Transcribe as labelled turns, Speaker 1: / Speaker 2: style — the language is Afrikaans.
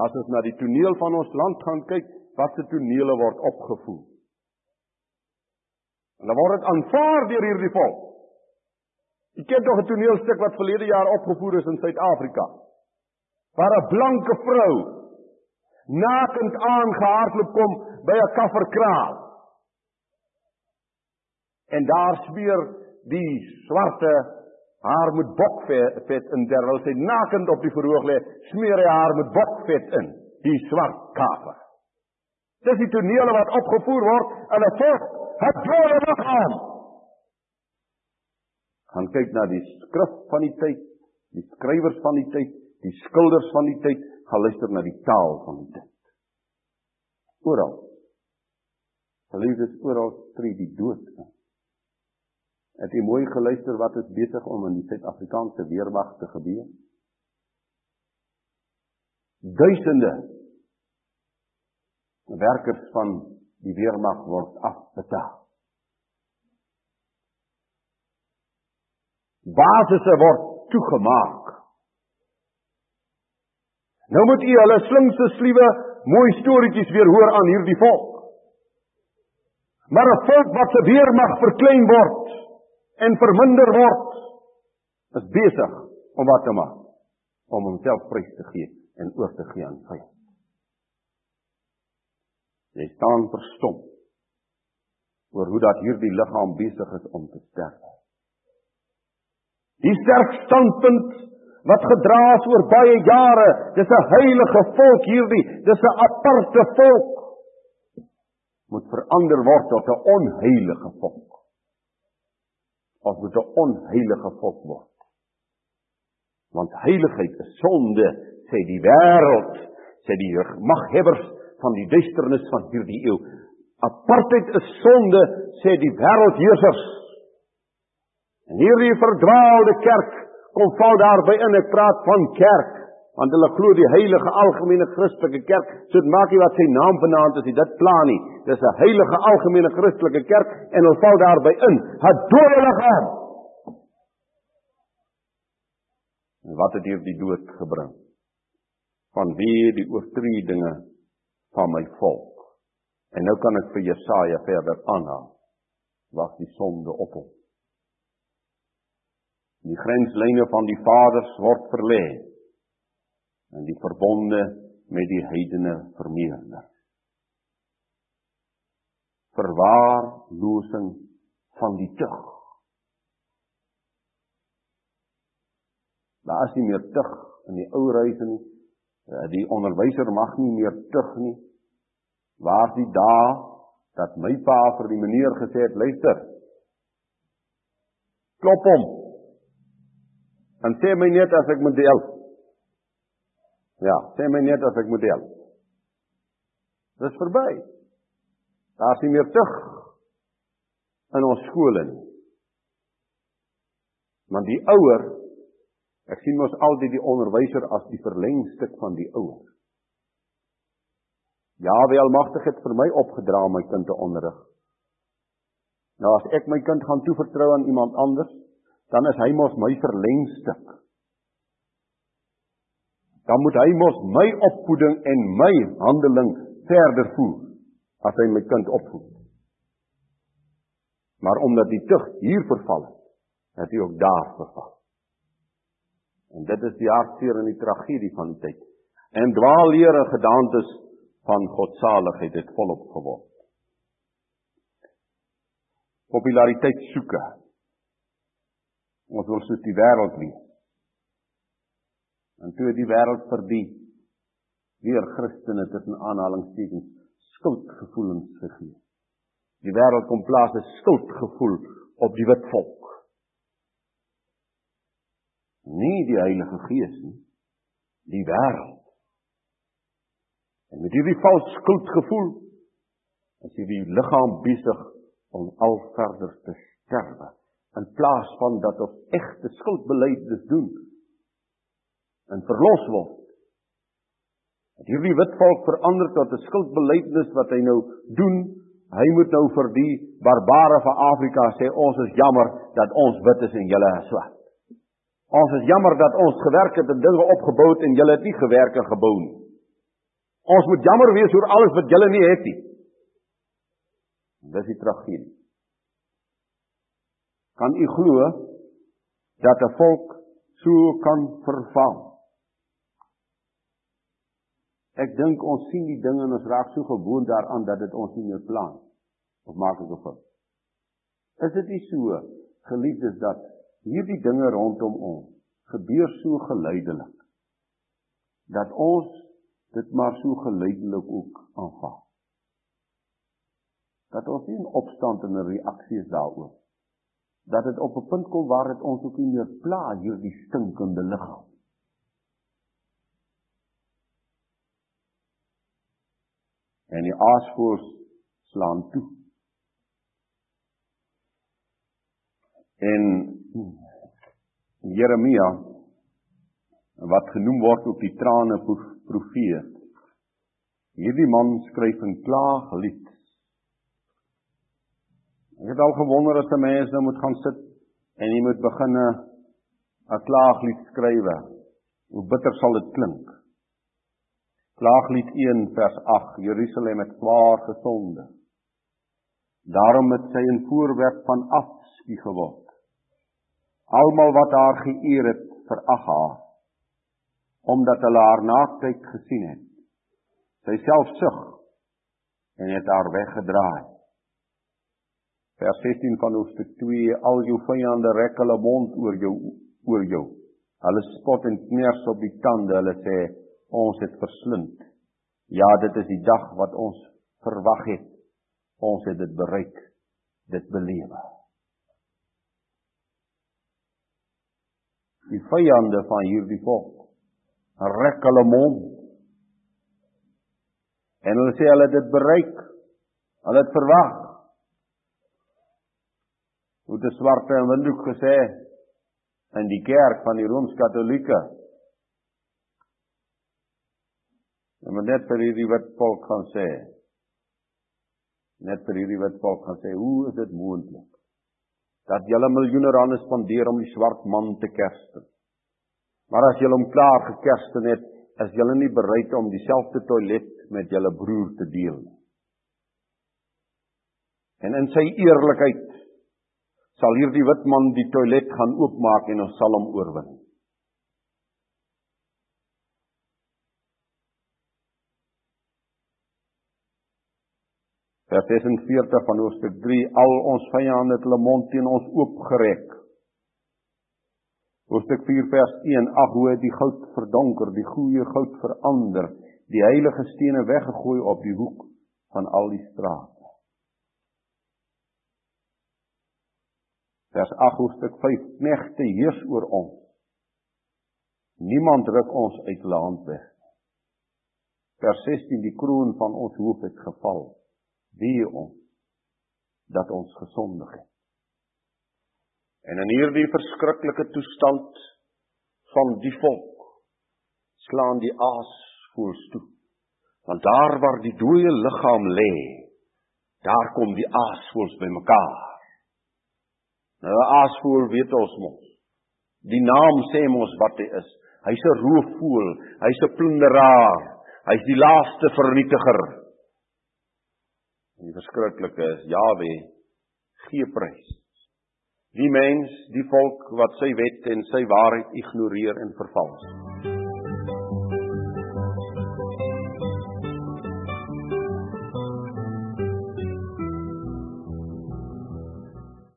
Speaker 1: As ons na die toneel van ons land gaan kyk, watse tonele word opgevoer? En dan word dit aanvaar deur hierdie volk. Jy ken tog 'n toneelstuk wat verlede jaar opgevoer is in Suid-Afrika. Waar 'n blanke vrou nakend aangehardloop kom by 'n kafferkraal. En daar smeer die swarte haar met bokvet in terwyl sy nakend op die verhoog lê, smeer hy haar met bokvet in, die swart kaper. Dis die tonele wat opgevoer word in 'n volk het dole liggaam. Gaan kyk na die skrif van die tyd, die skrywers van die tyd, die skilders van die tyd, gaan luister na die taal van die tyd. Oral. Geliefdes, oral tree die dood in. Het jy mooi geluister wat is besig om in die Suid-Afrikaanse weermag te gebeur? Duisende werkers van die weermag word afbetaal. Basisse word toegemaak. Nou moet u hulle slinkse sliewe mooi storieetjies weer hoor aan hierdie volk. Maar 'n volk wat se weermag verklein word en verminder word, is besig om wat te maak? Om homself prys te gee en oor te gee aan vyand. Jy staan verstom oor hoe dat hierdie liggaam besig is om te sterf. Die sterk standpunt wat gedra is oor baie jare, dis 'n heilige volk hierdie, dis 'n aparte volk moet verander word tot 'n onheilige volk. Ons moet 'n onheilige volk word. Want heiligheid is sonde, sê die wêreld, sê die maghebbers van die duisternis van hierdie eeu. Apartheid is sonde, sê die wêreldheersers. En hierdie verdwaalde kerk kom val daarby in. Ek praat van kerk, want hulle glo die heilige algemene Christelike kerk, so dit maak nie wat sy naam vanaand is, dit pla nie. Dis 'n heilige algemene Christelike kerk en hulle val daarby in. Het dode liggaam. En wat het hier die dood gebring? Van wie die oortredinge van my volk. En nou kan ek vir Jesaja verder aanhaal. Was die sonde op hom. Die grenslyne van die vaders word verlê en die verbonde met die heidene vermeerder. Verwaarlosing van die tug. Daar is nie meer tug in die ou reise nie. Eh, die onderwyser mag nie meer tug nie. Waar die dae dat my pa vir die meneer gesê het, luister. Klop hom. En sê my net as ek moet deel. Ja, sê my net as ek moet deel. Dis verby. Daar's nie meer tug in ons skole nie. Want die ouer Ek sien mos altyd die onderwyser as die verlengstuk van die ouer. Jawe Almagtig het vir my opgedra om my kind te onderrig. Nou as ek my kind gaan toevertrou aan iemand anders, dan is hy mos my verlengstuk. Dan moet hy mos my opvoeding en my handeling verder voer as hy my kind opvoed. Maar omdat die tug hier verval het, het hy ook daar verval. En dit is die hartseer en die tragedie van die tyd. En dwaallere gedaantes van godsaligheid het volop geword. Populariteit soeke. Ons wil soos die wêreld wees. En toe die wêreld vir die weer Christene tussen aanhalingstekens skuldgevoelens gegee. Die wêreld kom plaas 'n skuldgevoel op die wit volk nie die Heilige Gees nie, die wêreld. En met hierdie vals skuldgevoel is hierdie liggaam besig om al verder te sterwe in plaas van dat ons egte skuldbeleidnis doen en verlos word. Dat hierdie wit volk verander tot 'n skuldbeleidnis wat hy nou doen, hy moet nou vir die barbare van Afrika sê ons is jammer dat ons wit is en julle is swart. Ons is jammer dat ons gewerk het en dinge opgebou het en julle het nie gewerk en gebou nie. Ons moet jammer wees oor alles wat julle nie het nie. Dis die tragedie. Kan u glo dat 'n volk so kan verval? Ek dink ons sien die dinge en ons raak so gewoond daaraan dat dit ons nie meer plan of maak ek of Is dit nie so geliefdes dat hierdie dinge rondom ons gebeur so geleidelik dat ons dit maar so geleidelik ook aanvaar. Dat ons nie in opstand en 'n reaksie is daaroor. Dat dit op 'n punt kom waar dit ons ook nie meer pla hierdie stinkende liggaam. Aasvoors slaan toe. En Jeremia wat genoem word op die trane profeet. Hierdie man skryf 'n klaaglied. Ek het al gewonder as 'n mens nou moet gaan sit en jy moet begin 'n klaaglied skryf. Hoe bitter sal dit klink? Klaaglied 1 vers 8: Jerusalem het swaar gesonde. Daarom het sy 'n voorwerp van afskuw geword. Almal wat haar geëer het, verag haar omdat hulle haar naaktheid gesien het. Sy self sug en het haar weggedraai. Vers 16 van hoofstuk 2: Al jou vyande rek hulle mond oor jou oor jou. Hulle spot en kners op die tande. Hulle sê ons het verslind. Ja, dit is die dag wat ons verwag het. Ons het dit bereik, dit belewe. Die vyande van hierdie volk rek hulle mond. En hulle sê hulle het dit bereik. Hulle het verwag. Hoe die swarte en windhoek gesê in die kerk van die Rooms-Katolieke. En maar net vir hierdie wat volk gaan sê. Net vir hierdie wat volk gaan sê, hoe is dit moontlik dat julle miljoene rande spandeer om die swart man te kerste? Maar as julle hom klaar gekerste het, is julle nie bereid om dieselfde toilet met julle broer te deel nie. En in sy eerlikheid sal hierdie wit man die toilet gaan oopmaak en ons sal hom oorwin. Vers 46 van hoofstuk 3 al ons vyande het hulle mond teen ons oopgerek Hoofstuk 4 vers 1: Ag hoe die goud verdonker, die goeie goud verander, die heilige stene weggegooi op die hoek van al die strate. Vers 8 hoofstuk 5: Knegte heers oor ons. Niemand ruk ons uit land weg. Vers 16: Die kroon van ons hoof het geval. Wie ons dat ons gesondig het. En in hierdie verskriklike toestand van die volk slaan die aas voels toe. Want daar waar die dooie liggaam lê, daar kom die aasvoëls bymekaar. Nou 'n aasvoël weet ons mos. Die naam sê mos wat hy is. Hy's 'n roofvoël, hy's 'n plunderaar, hy's die laaste vernietiger. Die verskriklike is Jawe gee prys Die mens, die volk wat sy wet en sy waarheid ignoreer en vervals.